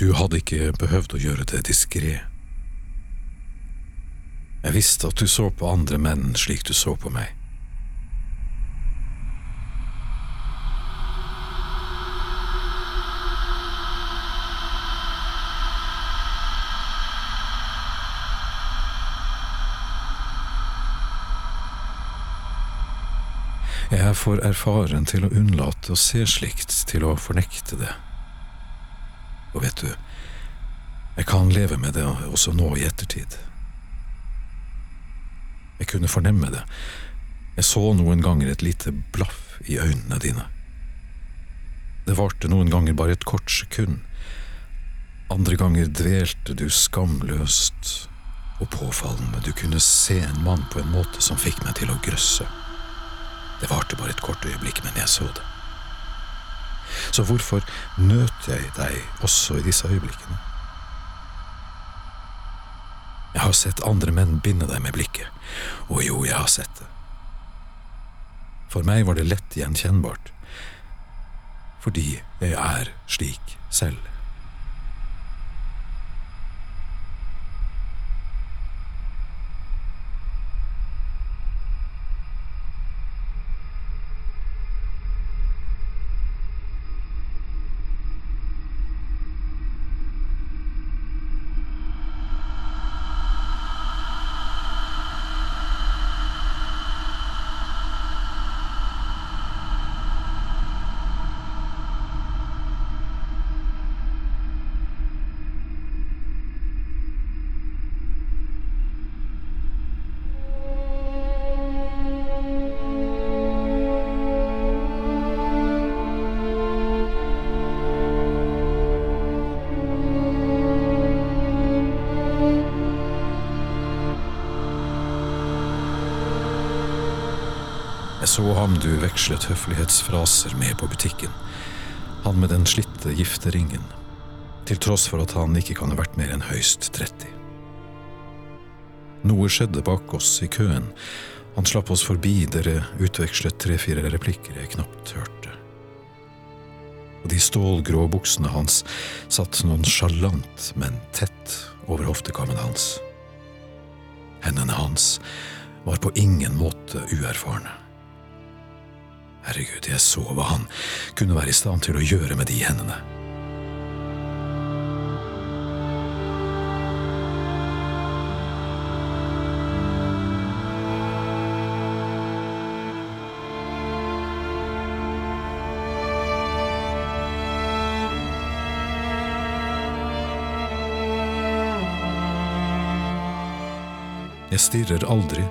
Du hadde ikke behøvd å gjøre det diskré. Jeg visste at du så på andre menn slik du så på meg. Jeg er for erfaren til å unnlate å se slikt, til å fornekte det. Og vet du, jeg kan leve med det også nå i ettertid. Jeg kunne fornemme det. Jeg så noen ganger et lite blaff i øynene dine. Det varte noen ganger bare et kort sekund. Andre ganger dvelte du skamløst og påfallende. Du kunne se en mann på en måte som fikk meg til å grøsse. Det varte bare et kort øyeblikk, men jeg så det. Så hvorfor nøt jeg deg også i disse øyeblikkene? Jeg har sett andre menn binde deg med blikket, og jo, jeg har sett det. For meg var det lett gjenkjennbart, fordi jeg er slik selv. Så ham du vekslet høflighetsfraser med på butikken. Han med den slitte gifteringen. Til tross for at han ikke kan ha vært mer enn høyst 30. Noe skjedde bak oss i køen. Han slapp oss forbi, dere utvekslet tre-fire replikker jeg knapt hørte. Og de stålgrå buksene hans satt noen sjalant, men tett over hoftekammen hans. Hendene hans var på ingen måte uerfarne. Herregud, jeg så hva han kunne være i stand til å gjøre med de hendene. Jeg stirrer aldri,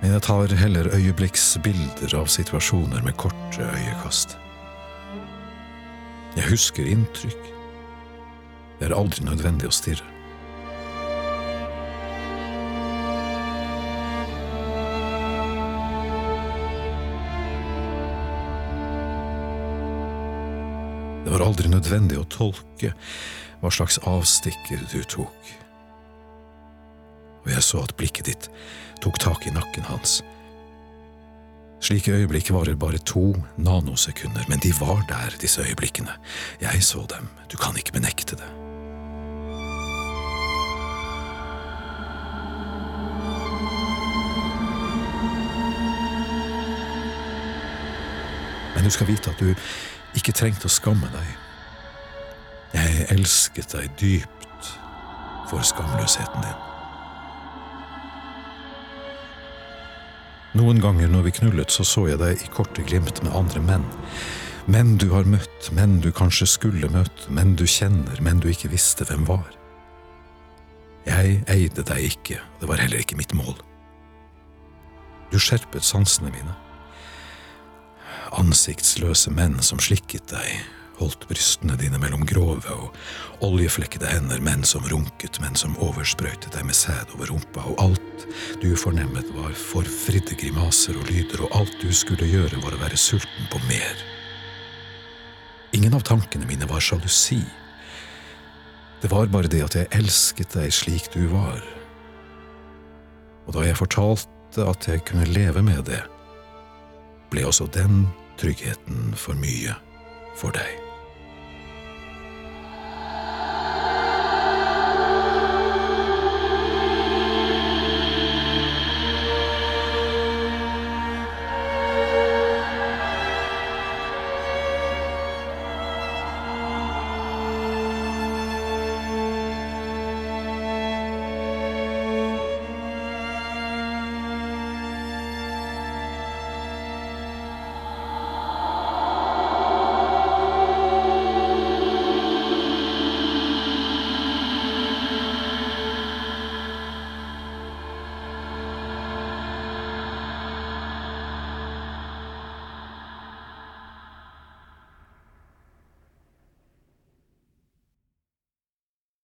men jeg tar heller øyeblikksbilder av situasjoner med korte øyekast. Jeg husker inntrykk. Det er aldri nødvendig å stirre. Det var aldri nødvendig å tolke hva slags avstikker du tok. Og jeg så at blikket ditt tok tak i nakken hans. Slike øyeblikk varer bare to nanosekunder, men de var der, disse øyeblikkene. Jeg så dem, du kan ikke benekte det. Men du skal vite at du ikke trengte å skamme deg. Jeg elsket deg dypt for skamløsheten din. Noen ganger når vi knullet, så så jeg deg i korte glimt med andre menn. Menn du har møtt, menn du kanskje skulle møtt, menn du kjenner, menn du ikke visste hvem var. Jeg eide deg ikke, det var heller ikke mitt mål. Du skjerpet sansene mine. Ansiktsløse menn som slikket deg, holdt brystene dine mellom grove og oljeflekkede hender, menn som runket, menn som oversprøytet deg med sæd over rumpa, og alt du fornemmet var forfridde grimaser og lyder, og alt du skulle gjøre var å være sulten på mer. Ingen av tankene mine var sjalusi. Det var bare det at jeg elsket deg slik du var. Og da jeg fortalte at jeg kunne leve med det, ble også den tryggheten for mye for deg.